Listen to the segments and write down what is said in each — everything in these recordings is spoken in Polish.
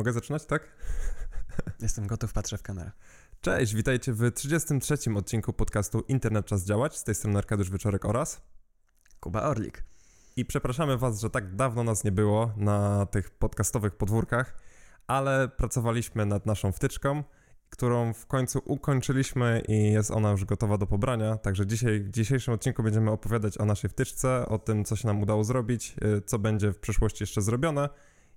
Mogę zaczynać, tak? Jestem gotów, patrzę w kamerę. Cześć, witajcie w 33. odcinku podcastu Internet Czas Działać. Z tej strony Arkadiusz Wieczorek oraz Kuba Orlik. I przepraszamy Was, że tak dawno nas nie było na tych podcastowych podwórkach, ale pracowaliśmy nad naszą wtyczką, którą w końcu ukończyliśmy i jest ona już gotowa do pobrania. Także dzisiaj, w dzisiejszym odcinku będziemy opowiadać o naszej wtyczce, o tym, co się nam udało zrobić, y, co będzie w przyszłości jeszcze zrobione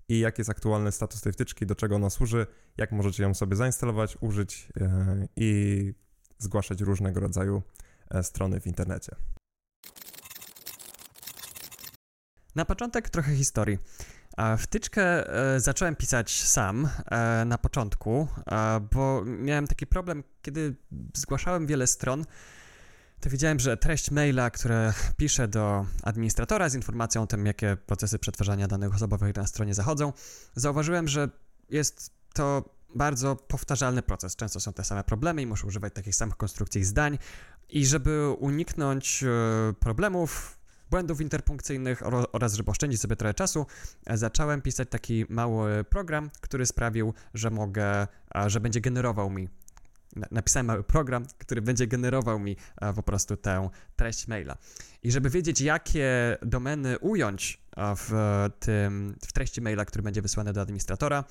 i jaki jest aktualny status tej wtyczki, do czego ona służy, jak możecie ją sobie zainstalować, użyć y, i zgłaszać różnego rodzaju e, strony w internecie. Na początek trochę historii. Wtyczkę e, zacząłem pisać sam e, na początku, bo miałem taki problem, kiedy zgłaszałem wiele stron, to widziałem, że treść maila, które piszę do administratora z informacją o tym, jakie procesy przetwarzania danych osobowych na stronie zachodzą, zauważyłem, że jest to bardzo powtarzalny proces. Często są te same problemy i muszę używać takich samych konstrukcji zdań. I żeby uniknąć e, problemów, błędów interpunkcyjnych oraz żeby oszczędzić sobie trochę czasu, e, zacząłem pisać taki mały program, który sprawił, że mogę, że będzie generował mi napisałem mały program, który będzie generował mi po prostu tę treść maila. I żeby wiedzieć, jakie domeny ująć w, tym, w treści maila, który będzie wysłany do administratora,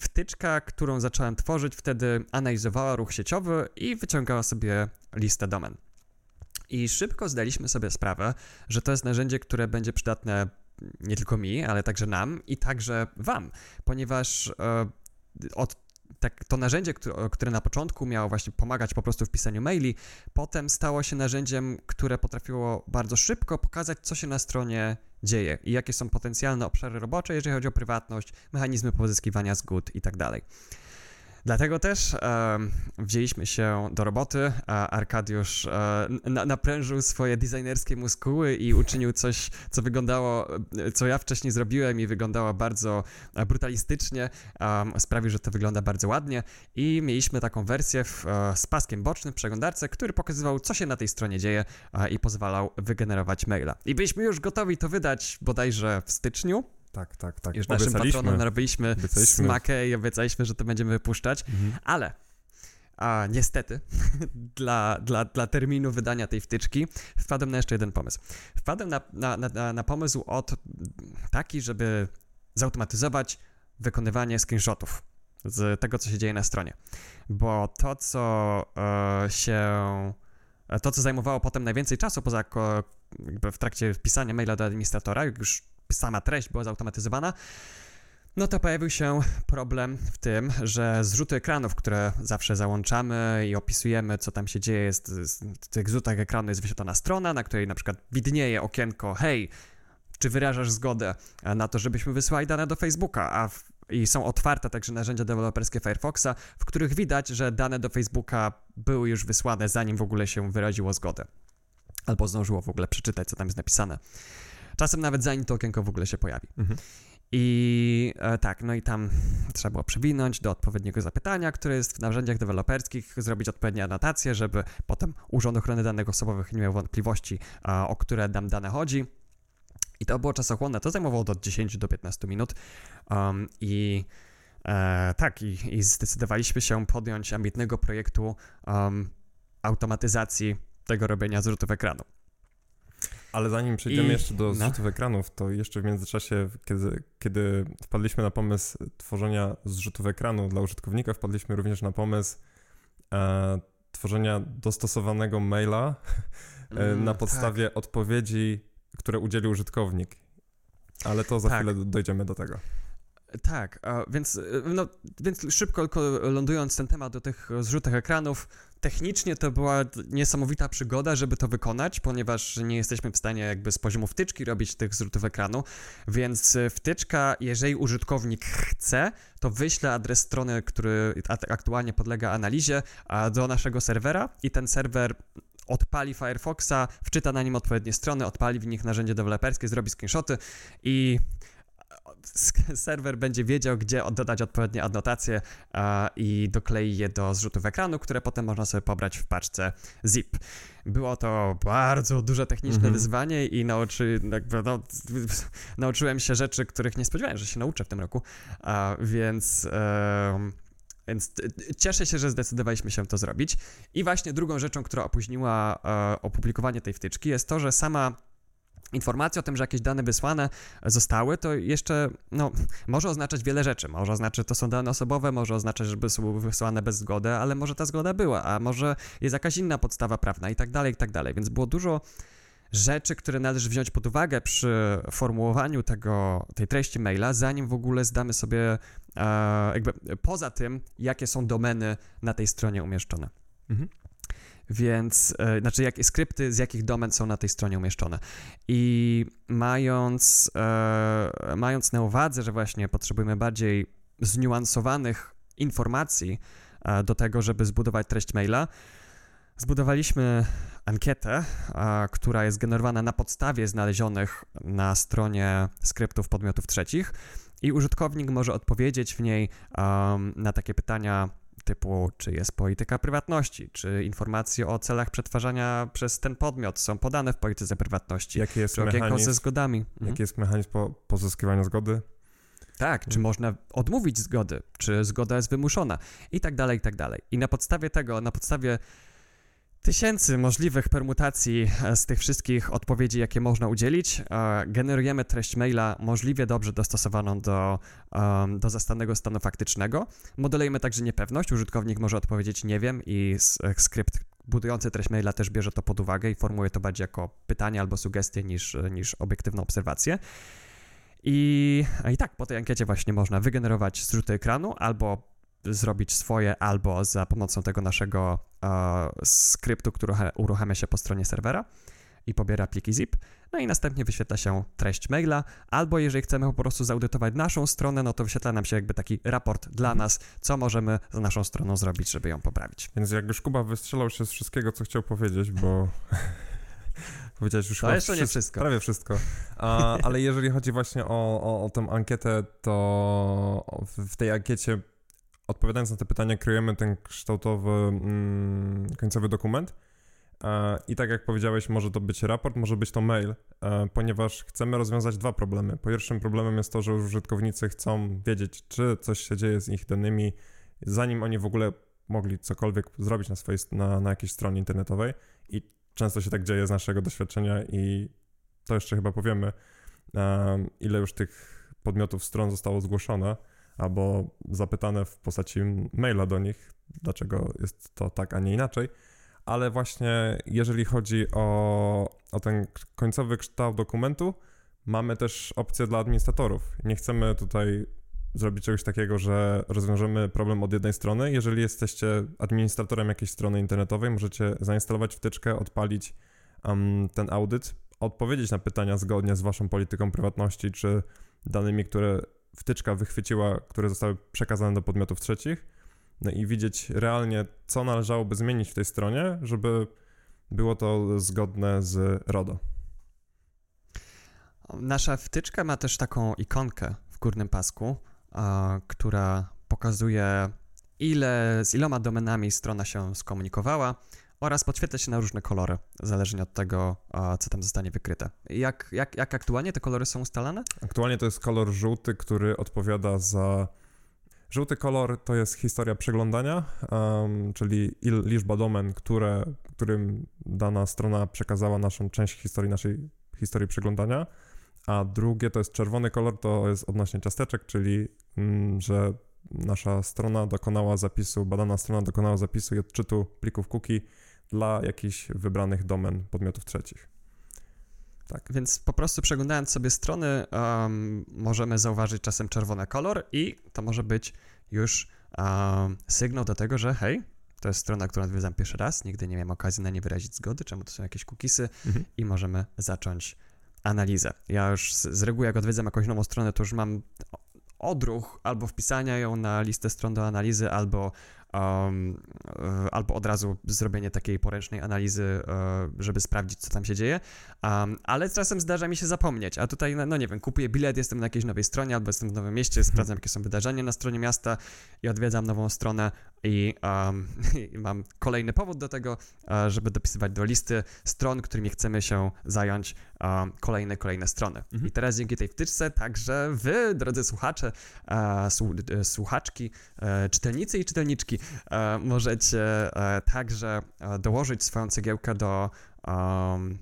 wtyczka, którą zacząłem tworzyć, wtedy analizowała ruch sieciowy i wyciągała sobie listę domen. I szybko zdaliśmy sobie sprawę, że to jest narzędzie, które będzie przydatne nie tylko mi, ale także nam i także Wam, ponieważ e, od tak, to narzędzie, które, na początku miało właśnie pomagać po prostu w pisaniu maili, potem stało się narzędziem, które potrafiło bardzo szybko pokazać, co się na stronie dzieje i jakie są potencjalne obszary robocze, jeżeli chodzi o prywatność, mechanizmy pozyskiwania zgód itd. Dlatego też e, wzięliśmy się do roboty, Arkadiusz e, na, naprężył swoje designerskie muskuły i uczynił coś, co wyglądało, co ja wcześniej zrobiłem i wyglądało bardzo e, brutalistycznie. E, sprawił, że to wygląda bardzo ładnie i mieliśmy taką wersję w, e, z paskiem bocznym w przeglądarce, który pokazywał, co się na tej stronie dzieje e, i pozwalał wygenerować maila. I byliśmy już gotowi to wydać bodajże w styczniu, tak, tak, tak. Już naszym patronom narobiliśmy smakę i obiecaliśmy, że to będziemy wypuszczać, mhm. ale a niestety, dla, dla, dla terminu wydania tej wtyczki wpadłem na jeszcze jeden pomysł. Wpadłem na, na, na, na pomysł od taki, żeby zautomatyzować wykonywanie screenshotów z tego, co się dzieje na stronie. Bo to, co e, się. To, co zajmowało potem najwięcej czasu, poza w trakcie pisania maila do administratora, jak już sama treść była zautomatyzowana, no to pojawił się problem w tym, że zrzuty ekranów, które zawsze załączamy i opisujemy, co tam się dzieje, jest, w tych zrzutach ekranu jest wyświetlona strona, na której na przykład widnieje okienko, hej, czy wyrażasz zgodę na to, żebyśmy wysłali dane do Facebooka, a w, i są otwarte także narzędzia deweloperskie Firefoxa, w których widać, że dane do Facebooka były już wysłane, zanim w ogóle się wyraziło zgodę. Albo zdążyło w ogóle przeczytać, co tam jest napisane. Czasem nawet zanim to okienko w ogóle się pojawi. Mhm. I e, tak, no i tam trzeba było przewinąć do odpowiedniego zapytania, które jest w narzędziach deweloperskich, zrobić odpowiednie anotacje, żeby potem Urząd Ochrony Danych Osobowych nie miał wątpliwości, a, o które dam dane chodzi. I to było czasochłonne, to zajmowało od 10 do 15 minut. Um, I e, tak, i, i, zdecydowaliśmy się podjąć ambitnego projektu um, automatyzacji tego robienia zrzutów ekranu. Ale zanim przejdziemy I... jeszcze do no. zrzutów no. ekranów, to jeszcze w międzyczasie, kiedy, kiedy wpadliśmy na pomysł tworzenia zrzutów ekranu dla użytkownika, wpadliśmy również na pomysł e, tworzenia dostosowanego maila e, mm, na podstawie tak. odpowiedzi, które udzielił użytkownik. Ale to za tak. chwilę dojdziemy do tego. Tak, więc, no, więc szybko lądując ten temat do tych zrzutach ekranów, technicznie to była niesamowita przygoda, żeby to wykonać, ponieważ nie jesteśmy w stanie jakby z poziomu wtyczki robić tych zrzutów ekranu, więc wtyczka, jeżeli użytkownik chce, to wyśle adres strony, który aktualnie podlega analizie do naszego serwera i ten serwer odpali Firefoxa, wczyta na nim odpowiednie strony, odpali w nich narzędzie deweloperskie, zrobi screenshoty i serwer będzie wiedział, gdzie dodać odpowiednie adnotacje i doklei je do zrzutów ekranu, które potem można sobie pobrać w paczce zip. Było to bardzo duże techniczne mhm. wyzwanie i nauczy, jakby, no, nauczyłem się rzeczy, których nie spodziewałem, że się nauczę w tym roku, więc... Więc cieszę się, że zdecydowaliśmy się to zrobić. I właśnie drugą rzeczą, która opóźniła e, opublikowanie tej wtyczki, jest to, że sama informacja o tym, że jakieś dane wysłane zostały, to jeszcze no, może oznaczać wiele rzeczy. Może oznaczać, że to są dane osobowe, może oznaczać, że były wysłane bez zgody, ale może ta zgoda była, a może jest jakaś inna podstawa prawna i tak dalej, i tak dalej. Więc było dużo rzeczy, które należy wziąć pod uwagę przy formułowaniu tego, tej treści maila, zanim w ogóle zdamy sobie, e, jakby poza tym, jakie są domeny na tej stronie umieszczone. Mhm. Więc, e, znaczy, jakie skrypty z jakich domen są na tej stronie umieszczone. I mając, e, mając na uwadze, że właśnie potrzebujemy bardziej zniuansowanych informacji e, do tego, żeby zbudować treść maila, zbudowaliśmy ankietę, a, która jest generowana na podstawie znalezionych na stronie skryptów podmiotów trzecich i użytkownik może odpowiedzieć w niej um, na takie pytania typu, czy jest polityka prywatności, czy informacje o celach przetwarzania przez ten podmiot są podane w polityce prywatności, jaki jest czy mechanizm, ze zgodami. Jaki mhm. jest mechanizm po, pozyskiwania zgody? Tak, czy mhm. można odmówić zgody, czy zgoda jest wymuszona i tak dalej, i tak dalej. I na podstawie tego, na podstawie tysięcy możliwych permutacji e, z tych wszystkich odpowiedzi, jakie można udzielić. E, generujemy treść maila możliwie dobrze dostosowaną do, do zastanego stanu faktycznego. Modelujemy także niepewność. Użytkownik może odpowiedzieć nie wiem i e, skrypt budujący treść maila też bierze to pod uwagę i formuje to bardziej jako pytanie albo sugestie niż, niż obiektywną obserwację. I, I tak, po tej ankiecie właśnie można wygenerować zrzuty ekranu albo zrobić swoje albo za pomocą tego naszego e, skryptu, który uruchamia się po stronie serwera i pobiera pliki zip, no i następnie wyświetla się treść maila, albo jeżeli chcemy po prostu zaudytować naszą stronę, no to wyświetla nam się jakby taki raport dla mhm. nas, co możemy z naszą stroną zrobić, żeby ją poprawić. Więc jak już Kuba wystrzelał się z wszystkiego, co chciał powiedzieć, bo powiedziałeś już to jeszcze nie wszystko. Prawie wszystko. A, ale jeżeli chodzi właśnie o, o, o tę ankietę, to w tej ankiecie odpowiadając na te pytania, kryjemy ten kształtowy, mm, końcowy dokument. E, I tak jak powiedziałeś, może to być raport, może być to mail, e, ponieważ chcemy rozwiązać dwa problemy. Pierwszym problemem jest to, że użytkownicy chcą wiedzieć, czy coś się dzieje z ich danymi, zanim oni w ogóle mogli cokolwiek zrobić na, swojej, na, na jakiejś stronie internetowej. I często się tak dzieje z naszego doświadczenia, i to jeszcze chyba powiemy, e, ile już tych podmiotów stron zostało zgłoszone albo zapytane w postaci maila do nich, dlaczego jest to tak, a nie inaczej. Ale właśnie jeżeli chodzi o, o ten końcowy kształt dokumentu, mamy też opcję dla administratorów. Nie chcemy tutaj zrobić czegoś takiego, że rozwiążemy problem od jednej strony. Jeżeli jesteście administratorem jakiejś strony internetowej, możecie zainstalować wtyczkę, odpalić um, ten audyt, odpowiedzieć na pytania zgodnie z waszą polityką prywatności czy danymi, które wtyczka wychwyciła, które zostały przekazane do podmiotów trzecich, no i widzieć realnie, co należałoby zmienić w tej stronie, żeby było to zgodne z RODO. Nasza wtyczka ma też taką ikonkę w górnym pasku, a, która pokazuje, ile, z iloma domenami strona się skomunikowała oraz podświetla się na różne kolory, zależnie od tego, co tam zostanie wykryte. Jak, jak, jak aktualnie te kolory są ustalane? Aktualnie to jest kolor żółty, który odpowiada za. Żółty kolor to jest historia przeglądania, um, czyli il, liczba domen, które, którym dana strona przekazała naszą część historii, naszej historii przeglądania. A drugie to jest czerwony kolor, to jest odnośnie ciasteczek, czyli mm, że nasza strona dokonała zapisu, badana strona dokonała zapisu i odczytu plików cookie dla jakichś wybranych domen podmiotów trzecich. Tak. Więc po prostu przeglądając sobie strony, um, możemy zauważyć czasem czerwony kolor i to może być już um, sygnał do tego, że hej, to jest strona, którą odwiedzam pierwszy raz, nigdy nie miałem okazji na nie wyrazić zgody, czemu to są jakieś cookiesy mhm. i możemy zacząć analizę. Ja już z, z reguły, jak odwiedzam jakąś nową stronę, to już mam odruch albo wpisania ją na listę stron do analizy, albo um, albo od razu zrobienie takiej poręcznej analizy, żeby sprawdzić, co tam się dzieje, um, ale czasem zdarza mi się zapomnieć, a tutaj, no, no nie wiem, kupuję bilet, jestem na jakiejś nowej stronie, albo jestem w nowym mieście, mhm. sprawdzam, jakie są wydarzenia na stronie miasta i odwiedzam nową stronę i, um, i mam kolejny powód do tego, żeby dopisywać do listy stron, którymi chcemy się zająć kolejne, kolejne strony. Mhm. I teraz dzięki tej wtyczce także wy, drodzy słuchacze, słuchaczki, e, czytelnicy i czytelniczki, e, możecie e, także dołożyć swoją cegiełkę do um,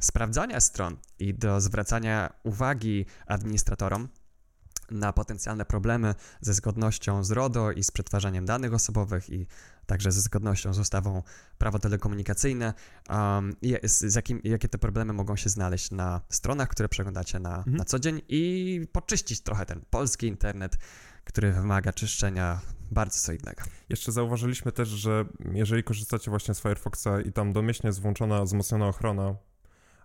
sprawdzania stron i do zwracania uwagi administratorom na potencjalne problemy ze zgodnością z RODO i z przetwarzaniem danych osobowych i także ze zgodnością z ustawą prawo telekomunikacyjne, um, z, z jakim, jakie te problemy mogą się znaleźć na stronach, które przeglądacie na, mhm. na co dzień i poczyścić trochę ten polski internet, który wymaga czyszczenia bardzo co innego. Jeszcze zauważyliśmy też, że jeżeli korzystacie właśnie z Firefoxa i tam domyślnie jest włączona wzmocniona ochrona,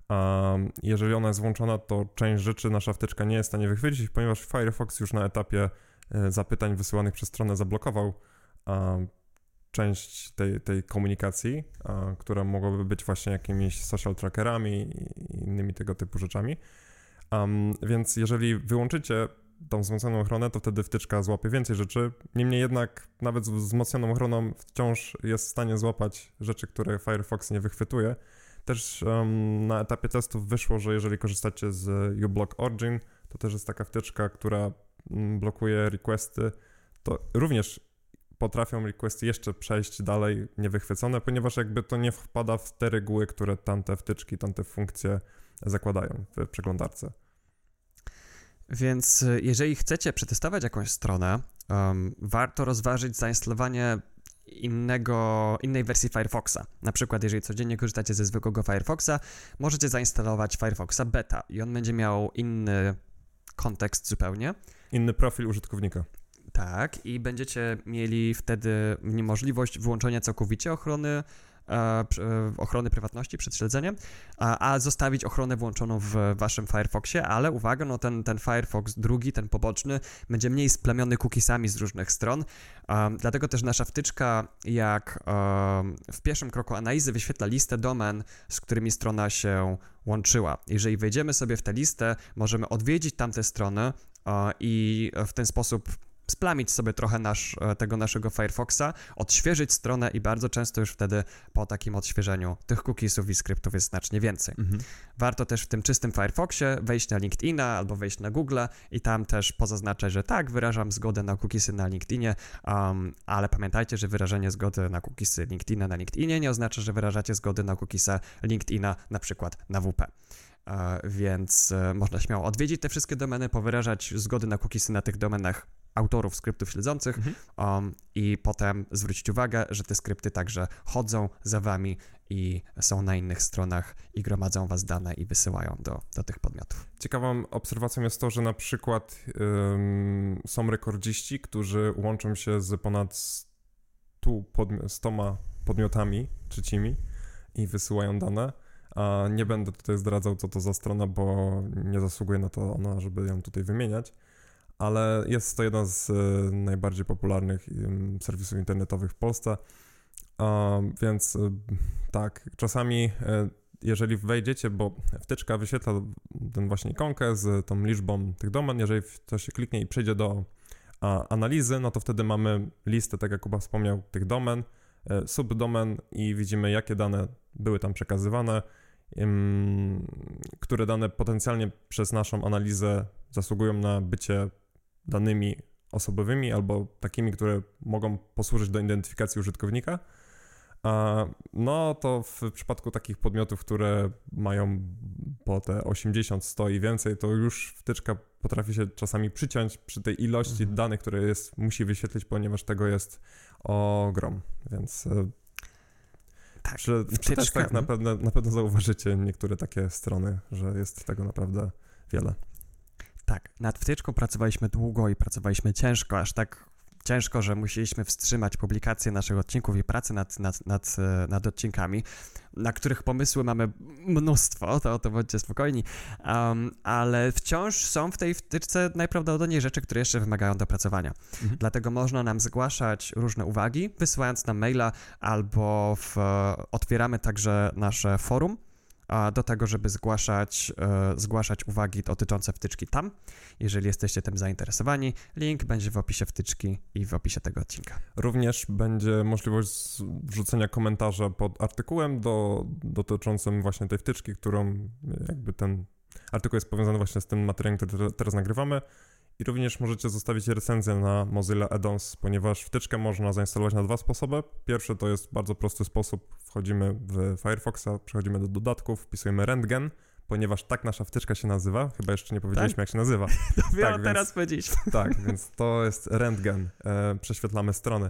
a jeżeli ona jest włączona, to część rzeczy nasza wtyczka nie jest w stanie wychwycić, ponieważ Firefox już na etapie e, zapytań wysyłanych przez stronę zablokował część tej, tej komunikacji, która mogłaby być właśnie jakimiś social trackerami i innymi tego typu rzeczami. Um, więc jeżeli wyłączycie tą wzmocnioną ochronę, to wtedy wtyczka złapie więcej rzeczy. Niemniej jednak nawet z wzmocnioną ochroną wciąż jest w stanie złapać rzeczy, które Firefox nie wychwytuje. Też um, na etapie testów wyszło, że jeżeli korzystacie z uBlock Origin, to też jest taka wtyczka, która mm, blokuje requesty, to również potrafią requesty jeszcze przejść dalej niewychwycone, ponieważ jakby to nie wpada w te reguły, które tamte wtyczki, tamte funkcje zakładają w przeglądarce. Więc y, jeżeli chcecie przetestować jakąś stronę, um, warto rozważyć zainstalowanie innego, innej wersji Firefoxa. Na przykład, jeżeli codziennie korzystacie ze zwykłego Firefoxa, możecie zainstalować Firefoxa Beta i on będzie miał inny kontekst zupełnie. Inny profil użytkownika. Tak, i będziecie mieli wtedy możliwość wyłączenia całkowicie ochrony ochrony prywatności przed śledzeniem, a, zostawić ochronę włączoną w waszym Firefoxie, ale uwaga, no ten, ten Firefox drugi, ten poboczny, będzie mniej splamiony cookiesami z różnych stron, dlatego też nasza wtyczka, jak um, w pierwszym kroku analizy wyświetla listę domen, z którymi strona się łączyła. Jeżeli wejdziemy sobie w tę listę, możemy odwiedzić tamte strony i w ten sposób splamić sobie trochę nasz, e, tego naszego Firefoxa, odświeżyć stronę i bardzo często już wtedy po takim odświeżeniu tych cookiesów i skryptów jest znacznie więcej. Mhm. Warto też w tym czystym Firefoxie wejść na LinkedIna albo wejść na Google i tam też pozaznaczać, że tak, wyrażam zgodę na cookiesy na LinkedInie, um, ale pamiętajcie, że wyrażenie zgody na cookiesy LinkedIna na LinkedInie nie oznacza, że wyrażacie zgody na cookiesa LinkedIna na przykład na WP. E, więc e, można śmiało odwiedzić te wszystkie domeny, powyrażać zgody na cookiesy na tych domenach autorów skryptów śledzących mhm. um, i potem zwrócić uwagę, że te skrypty także chodzą za wami i są na innych stronach i gromadzą was dane i wysyłają do, do tych podmiotów. Ciekawą obserwacją jest to, że na przykład ym, są rekordziści, którzy łączą się z ponad 100, podmi 100 podmiotami trzecimi i wysyłają dane. Nie będę tutaj zdradzał, co to za strona, bo nie zasługuje na to ona, żeby ją tutaj wymieniać. Ale jest to jeden z e, najbardziej popularnych serwisów internetowych w Polsce. Więc e, tak, czasami jeżeli wejdziecie, bo wtyczka wyświetla ten właśnie ikonkę z tą liczbą tych domen, jeżeli to się kliknie i przejdzie do analizy, no to wtedy mamy listę, tak jak Kuba wspomniał, tych domen, subdomen i widzimy, jakie dane były tam przekazywane, które dane potencjalnie przez naszą analizę zasługują na bycie danymi osobowymi albo takimi, które mogą posłużyć do identyfikacji użytkownika. No to w przypadku takich podmiotów, które mają po te 80, 100 i więcej, to już wtyczka potrafi się czasami przyciąć przy tej ilości mhm. danych, które jest, musi wyświetlić, ponieważ tego jest ogrom, więc e, tak, przy, przy testach na pewno, na pewno zauważycie niektóre takie strony, że jest tego naprawdę wiele. Tak, nad wtyczką pracowaliśmy długo i pracowaliśmy ciężko, aż tak ciężko, że musieliśmy wstrzymać publikację naszych odcinków i pracę nad, nad, nad, e, nad odcinkami, na których pomysły mamy mnóstwo, to, to bądźcie spokojni, um, ale wciąż są w tej wtyczce najprawdopodobniej rzeczy, które jeszcze wymagają dopracowania. Mhm. Dlatego można nam zgłaszać różne uwagi, wysyłając nam maila albo w, otwieramy także nasze forum, do tego, żeby zgłaszać, e, zgłaszać uwagi dotyczące wtyczki tam. Jeżeli jesteście tym zainteresowani, link będzie w opisie wtyczki i w opisie tego odcinka. Również będzie możliwość wrzucenia komentarza pod artykułem do, dotyczącym właśnie tej wtyczki, którą jakby ten artykuł jest powiązany właśnie z tym materiałem, który teraz nagrywamy. I również możecie zostawić recenzję na Mozilla Addons, ponieważ wtyczkę można zainstalować na dwa sposoby. Pierwszy to jest bardzo prosty sposób. Wchodzimy w Firefoxa, przechodzimy do dodatków, wpisujemy Rentgen, ponieważ tak nasza wtyczka się nazywa. Chyba jeszcze nie powiedzieliśmy, tak? jak się nazywa. Dopiero tak, teraz powiedzieliśmy. Tak, więc to jest Rentgen. E, prześwietlamy strony.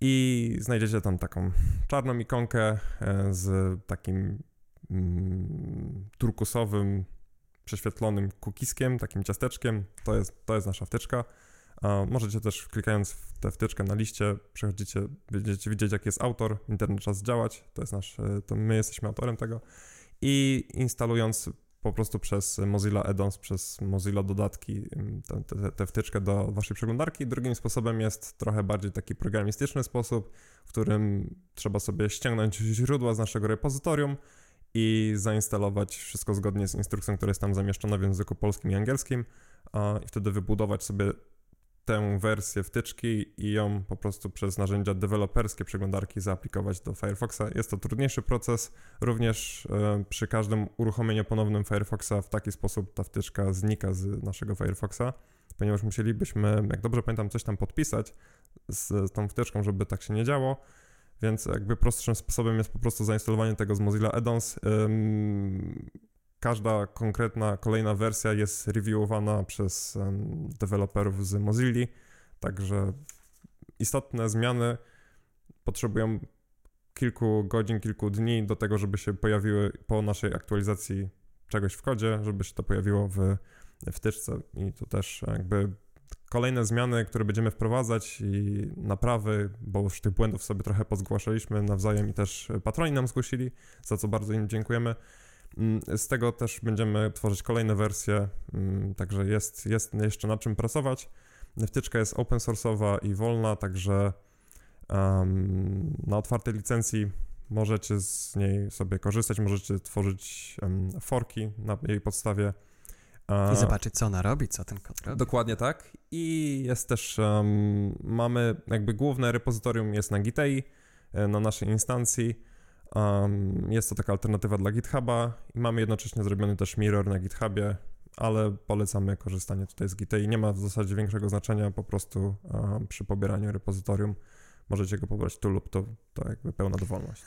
I znajdziecie tam taką czarną ikonkę e, z takim mm, turkusowym prześwietlonym kukiskiem, takim ciasteczkiem. To jest, to jest nasza wtyczka. Możecie też klikając w tę wtyczkę na liście, przechodzicie, będziecie widzieć jaki jest autor, internet czas działać, to jest nasz, e, to my jesteśmy autorem tego i instalując po prostu przez Mozilla Addons, przez Mozilla dodatki tę wtyczkę do waszej przeglądarki. Drugim sposobem jest trochę bardziej taki programistyczny sposób, w którym trzeba sobie ściągnąć źródła z naszego repozytorium, i zainstalować wszystko zgodnie z instrukcją, która jest tam zamieszczona w języku polskim i angielskim i wtedy wybudować sobie tę wersję wtyczki i ją po prostu przez narzędzia deweloperskie przeglądarki zaaplikować do Firefoxa. Jest to trudniejszy proces, również e, przy każdym uruchomieniu ponownym Firefoxa w taki sposób ta wtyczka znika z naszego Firefoxa, ponieważ musielibyśmy, jak dobrze pamiętam, coś tam podpisać z tą wtyczką, żeby tak się nie działo więc jakby prostszym sposobem jest po prostu zainstalowanie tego z Mozilla Addons. Każda konkretna kolejna wersja jest reviewowana przez deweloperów z Mozilla, także istotne zmiany potrzebują kilku godzin, kilku dni do tego, żeby się pojawiły po naszej aktualizacji czegoś w kodzie, żeby się to pojawiło w wtyczce i to też jakby kolejne zmiany, które będziemy wprowadzać i naprawy, bo już tych błędów sobie trochę pozgłaszaliśmy nawzajem i też patroni nam zgłosili, za co bardzo im dziękujemy. Mm, z tego też będziemy tworzyć kolejne wersje, mm, także jest, jest jeszcze nad czym pracować. Wtyczka jest open source'owa i wolna, także um, na otwartej licencji możecie z niej sobie korzystać, możecie tworzyć um, forki na jej podstawie. I zobaczyć, co ona robi, co ten kod robi. Dokładnie tak. I jest też, um, mamy jakby główne repozytorium jest na Gitei, e, na naszej instancji. Um, jest to taka alternatywa dla GitHuba i mamy jednocześnie zrobiony też mirror na GitHubie, ale polecamy korzystanie tutaj z Gitei. Nie ma w zasadzie większego znaczenia, po prostu um, przy pobieraniu repozytorium możecie go pobrać tu lub to, to jakby pełna dowolność.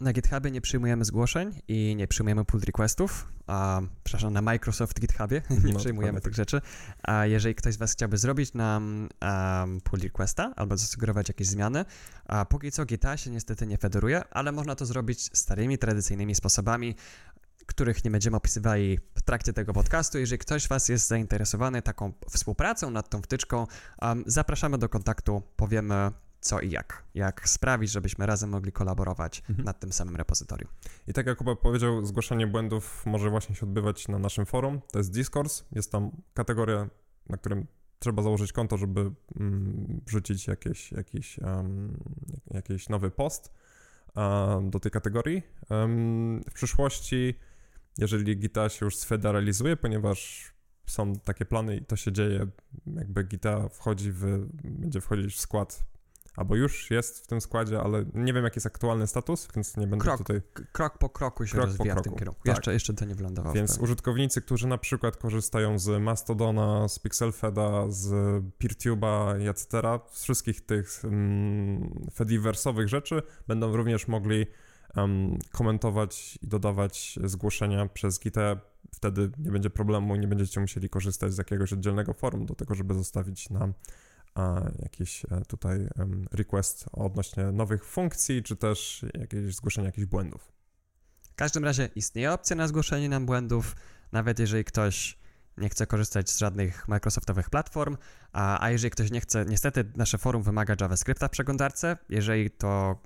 Na GitHubie nie przyjmujemy zgłoszeń i nie przyjmujemy pull requestów. A, przepraszam, na Microsoft GitHubie nie no, przyjmujemy tych tak. rzeczy. A jeżeli ktoś z Was chciałby zrobić nam um, pull requesta albo zasugerować jakieś zmiany, a póki co GitHub się niestety nie federuje, ale można to zrobić starymi, tradycyjnymi sposobami, których nie będziemy opisywali w trakcie tego podcastu. Jeżeli ktoś z Was jest zainteresowany taką współpracą nad tą wtyczką, um, zapraszamy do kontaktu, powiemy co i jak. Jak sprawić, żebyśmy razem mogli kolaborować mhm. nad tym samym repozytorium. I tak jak Kuba powiedział, zgłaszanie błędów może właśnie się odbywać na naszym forum. To jest Discourse. Jest tam kategoria, na którym trzeba założyć konto, żeby mm, wrzucić jakieś, jakiś, um, jakiś nowy post um, do tej kategorii. Um, w przyszłości, jeżeli Gita się już sfederalizuje, ponieważ są takie plany i to się dzieje, jakby Gita wchodzi w, będzie wchodzić w skład albo już jest w tym składzie, ale nie wiem jaki jest aktualny status, więc nie będę krok, tutaj... Krok po kroku się krok rozwija w tym kierunku. Tak. Jeszcze, jeszcze to nie wylądowało. Więc użytkownicy, którzy na przykład korzystają z Mastodona, z Pixelfeda, z PeerTube'a etc., z wszystkich tych Fediversowych rzeczy, będą również mogli um, komentować i dodawać zgłoszenia przez Gitę. Wtedy nie będzie problemu, nie będziecie musieli korzystać z jakiegoś oddzielnego forum do tego, żeby zostawić nam jakiś e, tutaj request odnośnie nowych funkcji, czy też jakieś zgłoszenie jakichś błędów. W każdym razie istnieje opcja na zgłoszenie nam błędów, nawet jeżeli ktoś nie chce korzystać z żadnych Microsoftowych platform, a, a jeżeli ktoś nie chce, niestety nasze forum wymaga JavaScripta w przeglądarce, jeżeli to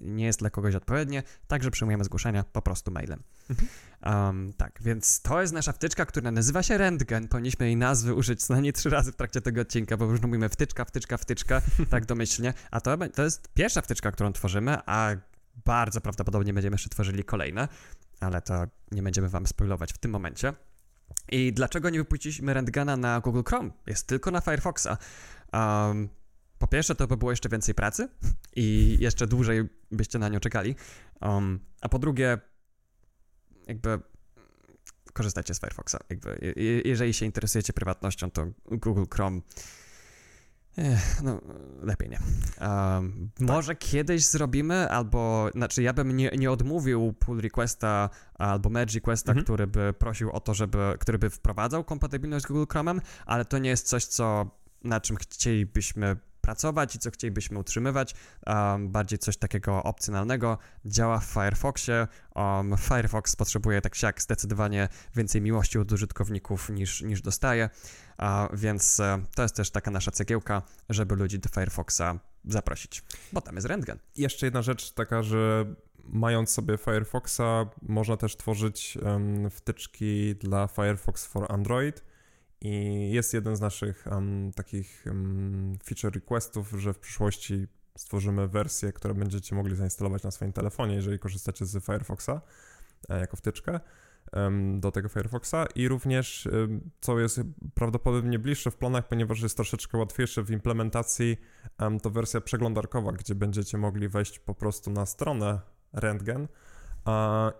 nie jest dla kogoś odpowiednie, także przyjmujemy zgłoszenia po prostu mailem. Mhm. Um, tak, więc to jest nasza wtyczka, która nazywa się Rentgen. Powinniśmy jej nazwy użyć co najmniej trzy razy w trakcie tego odcinka, bo już mówimy wtyczka, wtyczka, wtyczka, tak domyślnie. A to, to jest pierwsza wtyczka, którą tworzymy, a bardzo prawdopodobnie będziemy jeszcze tworzyli kolejne, ale to nie będziemy wam spoilować w tym momencie. I dlaczego nie wypuściliśmy Rentgena na Google Chrome? Jest tylko na Firefoxa. Um, po pierwsze, to by było jeszcze więcej pracy i jeszcze dłużej byście na nią czekali. Um, a po drugie, jakby korzystajcie z Firefoxa. Jakby, jeżeli się interesujecie prywatnością, to Google Chrome Ech, no, lepiej nie. Um, tak. Może kiedyś zrobimy, albo, znaczy ja bym nie, nie odmówił pull requesta albo merge requesta, mhm. który by prosił o to, żeby, który by wprowadzał kompatybilność z Google Chrome'em, ale to nie jest coś, co, na czym chcielibyśmy pracować i co chcielibyśmy utrzymywać. Um, bardziej coś takiego opcjonalnego. Działa w Firefoxie. Um, Firefox potrzebuje tak jak zdecydowanie więcej miłości od użytkowników niż, niż dostaje, więc uh, to jest też taka nasza cegiełka, żeby ludzi do Firefoxa zaprosić, bo tam jest Rentgen. Jeszcze jedna rzecz taka, że mając sobie Firefoxa, można też tworzyć um, wtyczki dla Firefox for Android i jest jeden z naszych um, takich um, feature requestów, że w przyszłości stworzymy wersję, którą będziecie mogli zainstalować na swoim telefonie, jeżeli korzystacie z Firefoxa e, jako wtyczkę do tego Firefoxa. I również, co jest prawdopodobnie bliższe w planach, ponieważ jest troszeczkę łatwiejsze w implementacji, to wersja przeglądarkowa, gdzie będziecie mogli wejść po prostu na stronę Rentgen,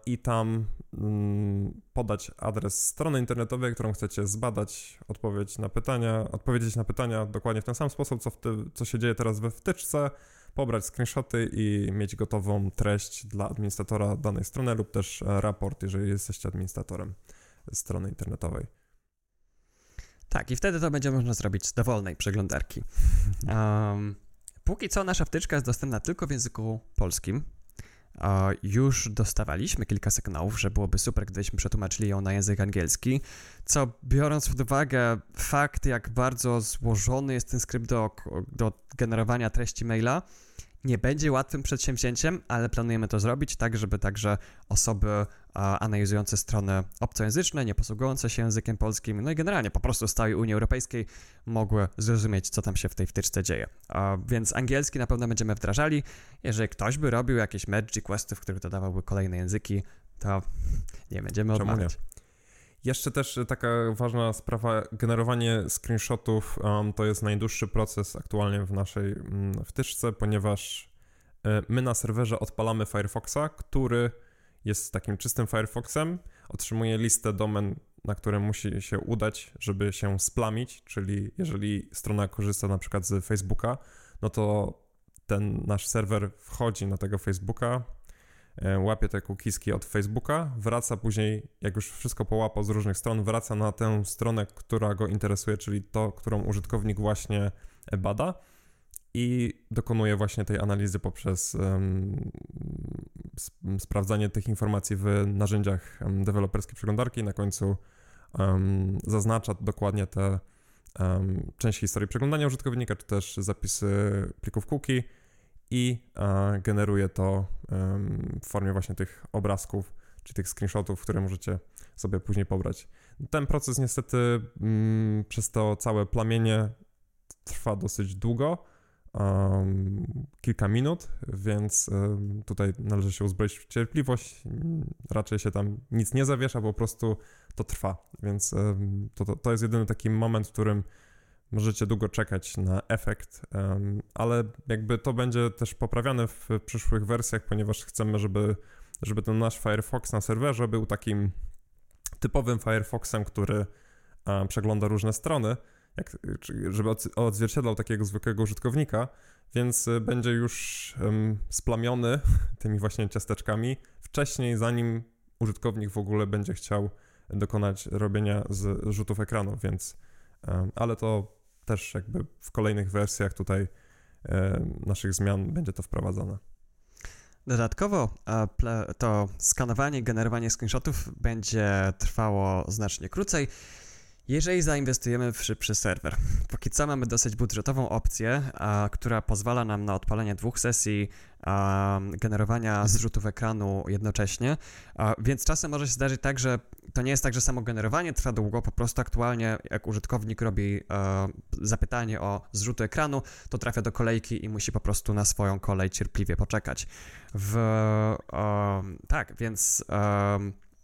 i tam mm, podać adres strony internetowej, którą chcecie zbadać, odpowiedź na pytania, odpowiedzieć na pytania dokładnie w ten sam sposób, co, ty, co się dzieje teraz we wtyczce, pobrać screenshoty i mieć gotową treść dla administratora danej strony lub też e, raport, jeżeli jesteście administratorem strony internetowej. Tak, i wtedy to będzie można zrobić z dowolnej przeglądarki. Um, póki co nasza wtyczka jest dostępna tylko w języku polskim, już dostawaliśmy kilka sygnałów, że byłoby super, gdybyśmy przetłumaczyli ją na język angielski, co biorąc pod uwagę fakt, jak bardzo złożony jest ten skrypt do, do generowania treści maila, nie będzie łatwym przedsięwzięciem, ale planujemy to zrobić tak, żeby także osoby analizujące strony obcojęzyczne, nie posługujące się językiem polskim, no i generalnie po prostu z całej Unii Europejskiej mogły zrozumieć, co tam się w tej wtyczce dzieje. Więc angielski na pewno będziemy wdrażali. Jeżeli ktoś by robił jakieś merge questy, w których dodawałby kolejne języki, to nie będziemy odmawiać. Jeszcze też taka ważna sprawa, generowanie screenshotów um, to jest najdłuższy proces aktualnie w naszej um, wtyczce, ponieważ y, my na serwerze odpalamy Firefoxa, który jest takim czystym Firefoxem, otrzymuje listę domen, na które musi się udać, żeby się splamić, czyli jeżeli strona korzysta na przykład z Facebooka, no to ten nasz serwer wchodzi na tego Facebooka, E, łapie te kukiski od Facebooka, wraca później, jak już wszystko połapał z różnych stron, wraca na tę stronę, która go interesuje, czyli to, którą użytkownik właśnie bada i dokonuje właśnie tej analizy poprzez um, sprawdzanie tych informacji w narzędziach deweloperskiej przeglądarki. Na końcu um, zaznacza dokładnie te um, część historii przeglądania użytkownika, czy też zapisy plików cookie i e, generuje to w formie właśnie tych obrazków, czy tych screenshotów, które możecie sobie później pobrać. Ten proces niestety mm, przez to całe plamienie trwa dosyć długo, kilka minut, więc tutaj należy się uzbroić w cierpliwość. Raczej się tam nic nie zawiesza, po prostu to trwa, więc to, to, to jest jedyny taki moment, w którym możecie długo czekać na efekt, ale jakby to będzie też poprawiane w przyszłych wersjach, ponieważ chcemy, żeby, żeby ten nasz Firefox na serwerze był takim typowym Firefoxem, który przegląda różne strony, jak, żeby odzwierciedlał takiego zwykłego użytkownika, więc będzie już splamiony tymi właśnie ciasteczkami wcześniej, zanim użytkownik w ogóle będzie chciał dokonać robienia z rzutów ekranu, więc ale to też jakby w kolejnych wersjach tutaj e, naszych zmian będzie to wprowadzone. Dodatkowo to skanowanie, generowanie screenshotów będzie trwało znacznie krócej Jeżeli zainwestujemy w szybszy serwer, póki co mamy dosyć budżetową opcję, a, która pozwala nam na odpalenie dwóch sesji a, generowania zrzutów ekranu jednocześnie, a, więc czasem może się zdarzyć tak, że to nie jest tak, że samo generowanie trwa długo, po prostu aktualnie jak użytkownik robi zapytanie o zrzut ekranu, to trafia do kolejki i musi po prostu na swoją kolej cierpliwie poczekać. W, tak, więc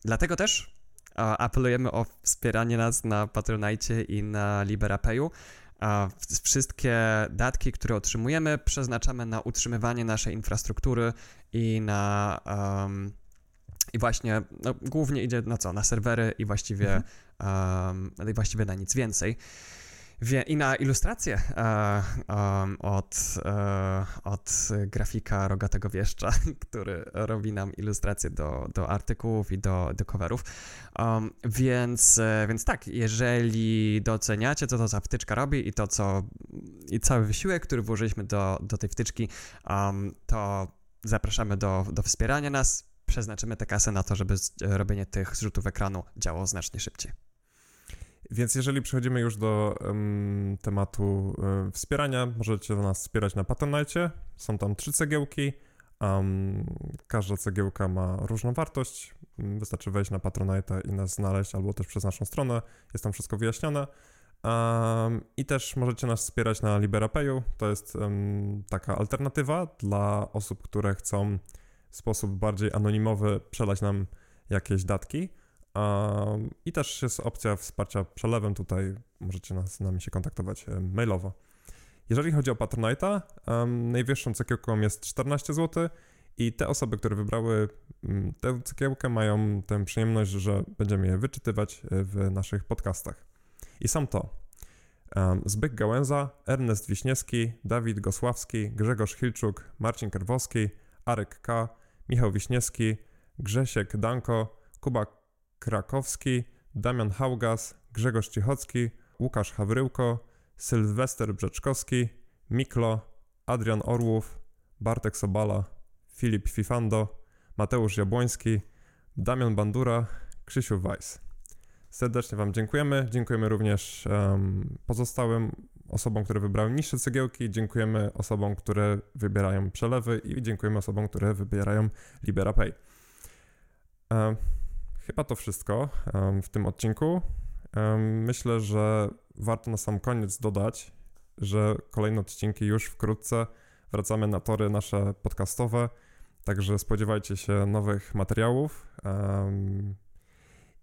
dlatego też apelujemy o wspieranie nas na Patronite i na LiberaPayu. Wszystkie datki, które otrzymujemy, przeznaczamy na utrzymywanie naszej infrastruktury i na. Um, I właśnie, no, głównie idzie na co? Na serwery i właściwie, um, i właściwie na nic więcej. Wie, I na ilustrację e, od, e, od grafika Rogatego Wieszcza, który robi nam ilustracje do, do artykułów i do, do coverów. Um, więc, e, więc tak, jeżeli doceniacie, co to wtyczka robi i to, co i cały wysiłek, który włożyliśmy do, do tej wtyczki, um, to zapraszamy do, do wspierania nas. Przeznaczymy tę kasę na to, żeby robienie tych zrzutów ekranu działało znacznie szybciej. Więc jeżeli przechodzimy już do um, tematu um, wspierania, możecie nas wspierać na Patronite. Są tam trzy cegiełki. Um, każda cegiełka ma różną wartość. Wystarczy wejść na Patronite i nas znaleźć, albo też przez naszą stronę. Jest tam wszystko wyjaśnione. Um, I też możecie nas wspierać na LiberaPayu. To jest um, taka alternatywa dla osób, które chcą w sposób bardziej anonimowy przelać nam jakieś datki. I też jest opcja wsparcia przelewem, tutaj możecie nas, z nami się kontaktować mailowo. Jeżeli chodzi o Patronite'a, najwyższą cegiełką jest 14 zł i te osoby, które wybrały mm, tę cegiełkę mają tę przyjemność, że będziemy je wyczytywać e, w naszych podcastach. I są to Zbyk Gałęza, Ernest Wiśniewski, Dawid Gosławski, Grzegorz Hilczuk, Marcin Kerwowski, Arek K., Michał Wiśniewski, Grzesiek Danko, Kuba Krakowski, Damian Haugas, Grzegorz Cichocki, Łukasz Hawryłko, Sylwester Brzeczkowski, Miklo, Adrian Orłów, Bartek Sobala, Filip Fifando, Mateusz Jabłoński, Damian Bandura, Krzysiu Weiss. Serdecznie Wam dziękujemy. Dziękujemy również um, pozostałym osobom, które wybrały niższe cegiełki. Dziękujemy osobom, które wybierają przelewy i dziękujemy osobom, które wybierają LiberaPay. Um, Chyba to wszystko w tym odcinku. Myślę, że warto na sam koniec dodać, że kolejne odcinki już wkrótce wracamy na tory nasze podcastowe, także spodziewajcie się nowych materiałów.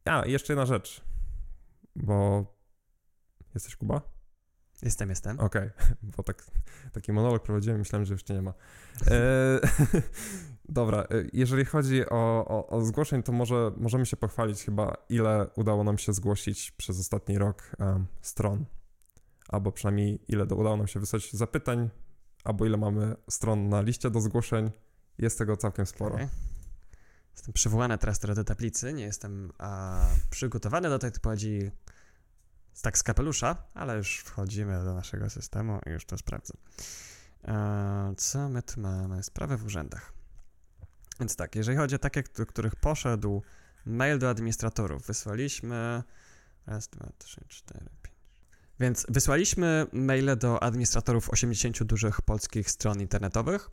A, jeszcze jedna rzecz, bo jesteś Kuba? Jestem, jestem. Okej, okay. bo tak, taki monolog prowadziłem, myślałem, że już cię nie ma. E, dobra, e, jeżeli chodzi o, o, o, zgłoszeń, to może możemy się pochwalić chyba, ile udało nam się zgłosić przez ostatni rok um, stron. Albo przynajmniej ile udało nam się wysłać zapytań, albo ile mamy stron na liście do zgłoszeń. Jest tego całkiem sporo. Okay. Jestem przywołany teraz do tablicy, nie jestem a, przygotowany do tej typologii tak z kapelusza, ale już wchodzimy do naszego systemu i już to sprawdzę. E, co my tu mamy? Sprawy w urzędach. Więc tak, jeżeli chodzi o takie, do których poszedł mail do administratorów, wysłaliśmy raz, dwa, trzy, cztery, pięć. Więc wysłaliśmy maile do administratorów 80 dużych polskich stron internetowych.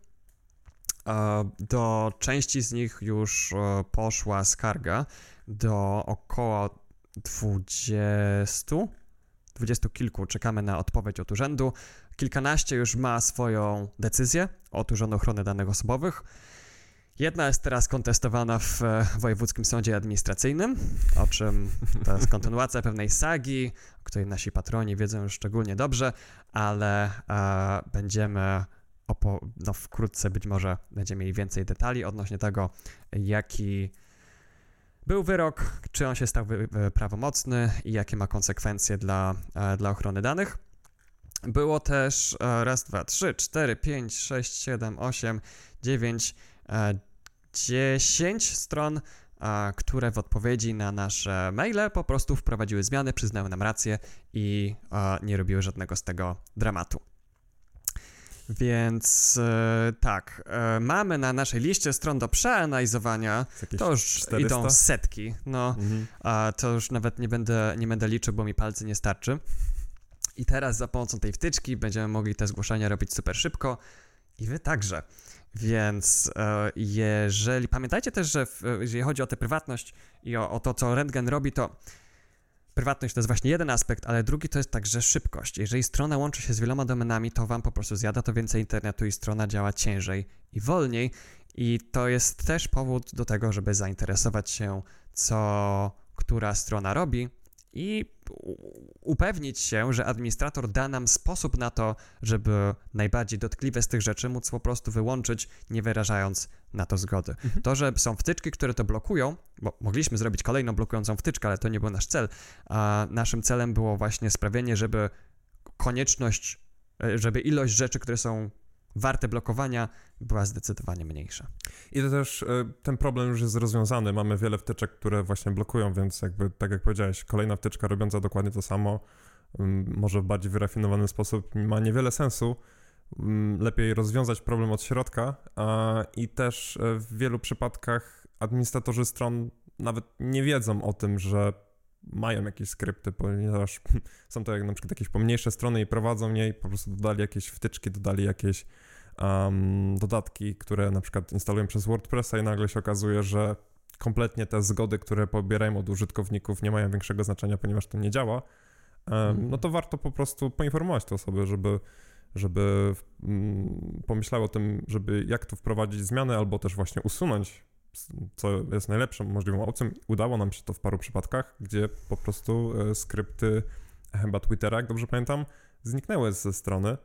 E, do części z nich już e, poszła skarga, do około 20, 20 kilku czekamy na odpowiedź od urzędu. Kilkanaście już ma swoją decyzję od Urzędu Ochrony Danych Osobowych. Jedna jest teraz kontestowana w e, Wojewódzkim Sądzie Administracyjnym, o czym to jest kontynuacja pewnej sagi, o której nasi patroni wiedzą już szczególnie dobrze, ale e, będziemy opo- no, wkrótce być może będziemy mieli więcej detali odnośnie tego, jaki był wyrok, czy on się stał prawomocny i jakie ma konsekwencje dla, e, dla ochrony danych. Było też e, raz, dwa, trzy, cztery, pięć, sześć, siedem, osiem, dziewięć, e, dziesięć stron, które w odpowiedzi na nasze maile po prostu wprowadziły zmiany, przyznały nam rację i nie robiły żadnego z tego dramatu. Więc e, tak, e, mamy na naszej liście stron do przeanalizowania, to już 400? idą setki, no, mhm. a to już nawet nie będę, nie będę liczył, bo mi palcy nie starczy. I teraz za pomocą tej wtyczki będziemy mogli te zgłoszenia robić super szybko i wy także. Więc e, jeżeli pamiętajcie też, że w, jeżeli chodzi o tę prywatność i o, o to, co Rentgen robi, to prywatność to jest właśnie jeden aspekt, ale drugi to jest także szybkość. Jeżeli strona łączy się z wieloma domenami, to wam po prostu zjada to więcej internetu i strona działa ciężej i wolniej. I to jest też powód do tego, żeby zainteresować się, co która strona robi i upewnić się, że administrator da nam sposób na to, żeby najbardziej dotkliwe z tych rzeczy móc po prostu wyłączyć, nie wyrażając na to zgody. Mhm. To, że są wtyczki, które to blokują, bo mogliśmy zrobić kolejną blokującą wtyczkę, ale to nie był nasz cel, a naszym celem było właśnie sprawienie, żeby konieczność, e, żeby ilość rzeczy, które są warte blokowania była zdecydowanie mniejsza. I to też y, ten problem już jest rozwiązany. Mamy wiele wtyczek, które właśnie blokują, więc jakby tak jak powiedziałeś, kolejna wtyczka robiąca dokładnie to samo, może w bardziej wyrafinowany sposób, ma niewiele sensu. Y, lepiej rozwiązać problem od środka i też e, w wielu przypadkach administratorzy stron nawet nie wiedzą o tym, że mają jakieś skrypty, ponieważ są to jak na przykład jakieś pomniejsze strony i prowadzą je i po prostu dodali jakieś wtyczki, dodali jakieś um, dodatki, które na przykład instalują przez WordPressa i nagle się okazuje, że kompletnie te zgody, które pobierają od użytkowników nie mają większego znaczenia, ponieważ to nie działa, um, no to warto po prostu poinformować te osoby, żeby żeby um, pomyślały o tym, żeby jak tu wprowadzić zmiany, albo też właśnie usunąć, co jest najlepszą możliwą opcją. Udało nam się to w paru przypadkach, gdzie po prostu e, skrypty chyba Twittera, jak dobrze pamiętam, zniknęły ze strony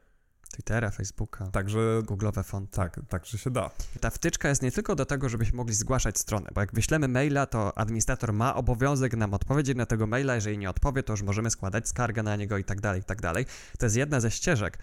Twittera, Facebooka, także, Google'owe fonty. Tak, także się da. Ta wtyczka jest nie tylko do tego, żebyśmy mogli zgłaszać stronę, bo jak wyślemy maila, to administrator ma obowiązek nam odpowiedzieć na tego maila, jeżeli nie odpowie, to już możemy składać skargę na niego i tak dalej, i tak dalej. To jest jedna ze ścieżek,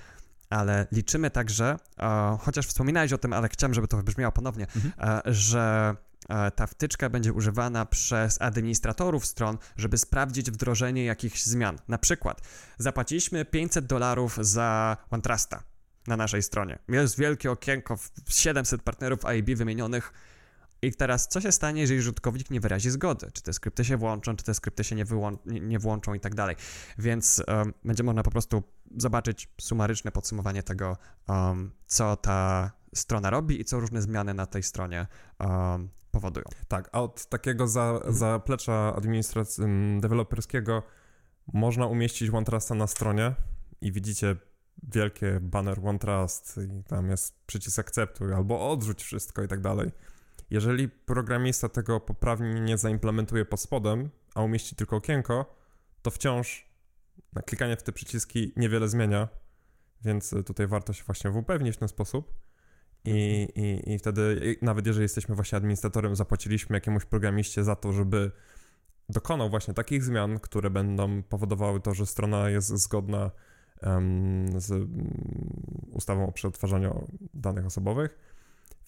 ale liczymy także, e, chociaż wspominałeś o tym, ale chciałem, żeby to wybrzmiało ponownie, mhm. e, że e, ta wtyczka będzie używana przez administratorów stron, żeby sprawdzić wdrożenie jakichś zmian. Na przykład zapłaciliśmy 500 dolarów za OneTrusta na naszej stronie. Jest wielkie okienko, 700 partnerów AIB wymienionych. I teraz, co się stanie, jeżeli użytkownik nie wyrazi zgody? Czy te skrypty się włączą, czy te skrypty się nie, nie, nie włączą i tak dalej. Więc um, będzie można po prostu zobaczyć sumaryczne podsumowanie tego, um, co ta strona robi i co różne zmiany na tej stronie um, powodują. Tak, a od takiego za, mhm. zaplecza administracji deweloperskiego można umieścić OneTrusta na stronie i widzicie wielkie banner OneTrust i tam jest przycisk akceptuj albo odrzuć wszystko i tak dalej. Jeżeli programista tego poprawnie nie zaimplementuje pod spodem, a umieści tylko okienko, to wciąż klikanie w te przyciski niewiele zmienia, więc tutaj warto się właśnie upewnić w ten sposób. I, i, I wtedy, nawet jeżeli jesteśmy właśnie administratorem, zapłaciliśmy jakiemuś programiście za to, żeby dokonał właśnie takich zmian, które będą powodowały to, że strona jest zgodna um, z um, ustawą o przetwarzaniu danych osobowych.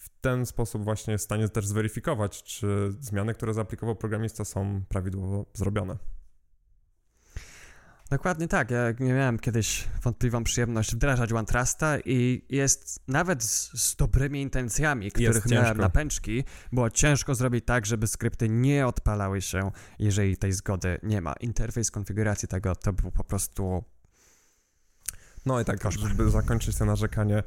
W ten sposób właśnie jest w stanie też zweryfikować, czy zmiany, które zaaplikował programista są prawidłowo zrobione. Dokładnie tak. Ja nie miałem kiedyś wątpliwą przyjemność wdrażać OneTrusta i jest nawet z, z dobrymi intencjami, których miałem na pęczki, było ciężko zrobić tak, żeby skrypty nie odpalały się, jeżeli tej zgody nie ma. Interfejs konfiguracji tego to był po prostu. No i tak, koszmar. żeby zakończyć to narzekanie,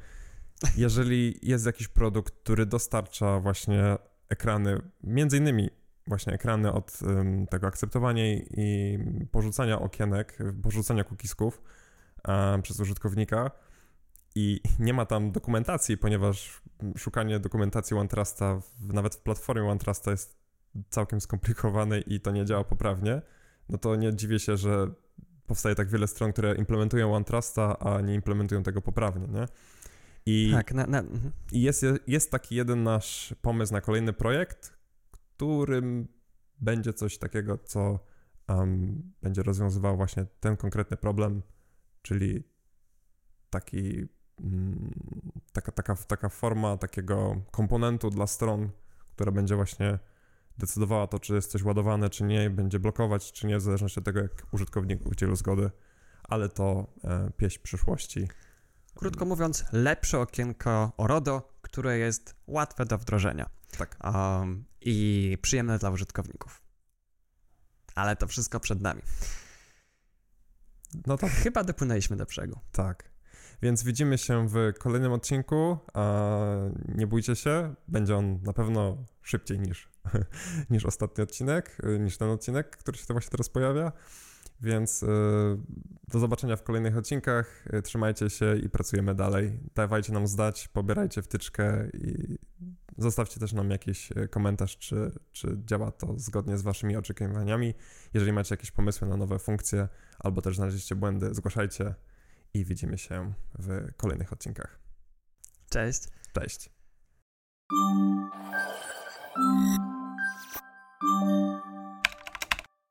jeżeli jest jakiś produkt, który dostarcza właśnie ekrany, między innymi właśnie ekrany od um, tego akceptowania i porzucania okienek, porzucania cookiesków um, przez użytkownika i nie ma tam dokumentacji, ponieważ szukanie dokumentacji OneTrusta w, nawet w platformie OneTrusta jest całkiem skomplikowane i to nie działa poprawnie, no to nie dziwię się, że powstaje tak wiele stron, które implementują OneTrusta, a nie implementują tego poprawnie, nie? I, tak, na, na, mhm. i jest, jest taki jeden nasz pomysł na kolejny projekt, którym będzie coś takiego, co um, będzie rozwiązywało właśnie ten konkretny problem, czyli taki, um, taka, taka, taka forma takiego komponentu dla stron, która będzie właśnie decydowała to, czy jest coś ładowane, czy nie, będzie blokować, czy nie, w zależności od tego, jak użytkownik udzielił zgody, ale to e, pieśń przyszłości. Krótko mówiąc, lepsze okienko ORODO, które jest łatwe do wdrożenia. Tak. Um, I przyjemne dla użytkowników. Ale to wszystko przed nami. No to chyba dopłynęliśmy do brzegu. Tak. Więc widzimy się w kolejnym odcinku. A nie bójcie się, będzie on na pewno szybciej niż, niż ostatni odcinek, niż ten odcinek, który się to właśnie teraz pojawia. Więc y, do zobaczenia w kolejnych odcinkach. Y, trzymajcie się i pracujemy dalej. Dawajcie nam zdać, pobierajcie wtyczkę i zostawcie też nam jakiś y, komentarz, czy, czy działa to zgodnie z Waszymi oczekiwaniami. Jeżeli macie jakieś pomysły na nowe funkcje albo też znaleźliście błędy, zgłaszajcie i widzimy się w kolejnych odcinkach. Cześć. Cześć.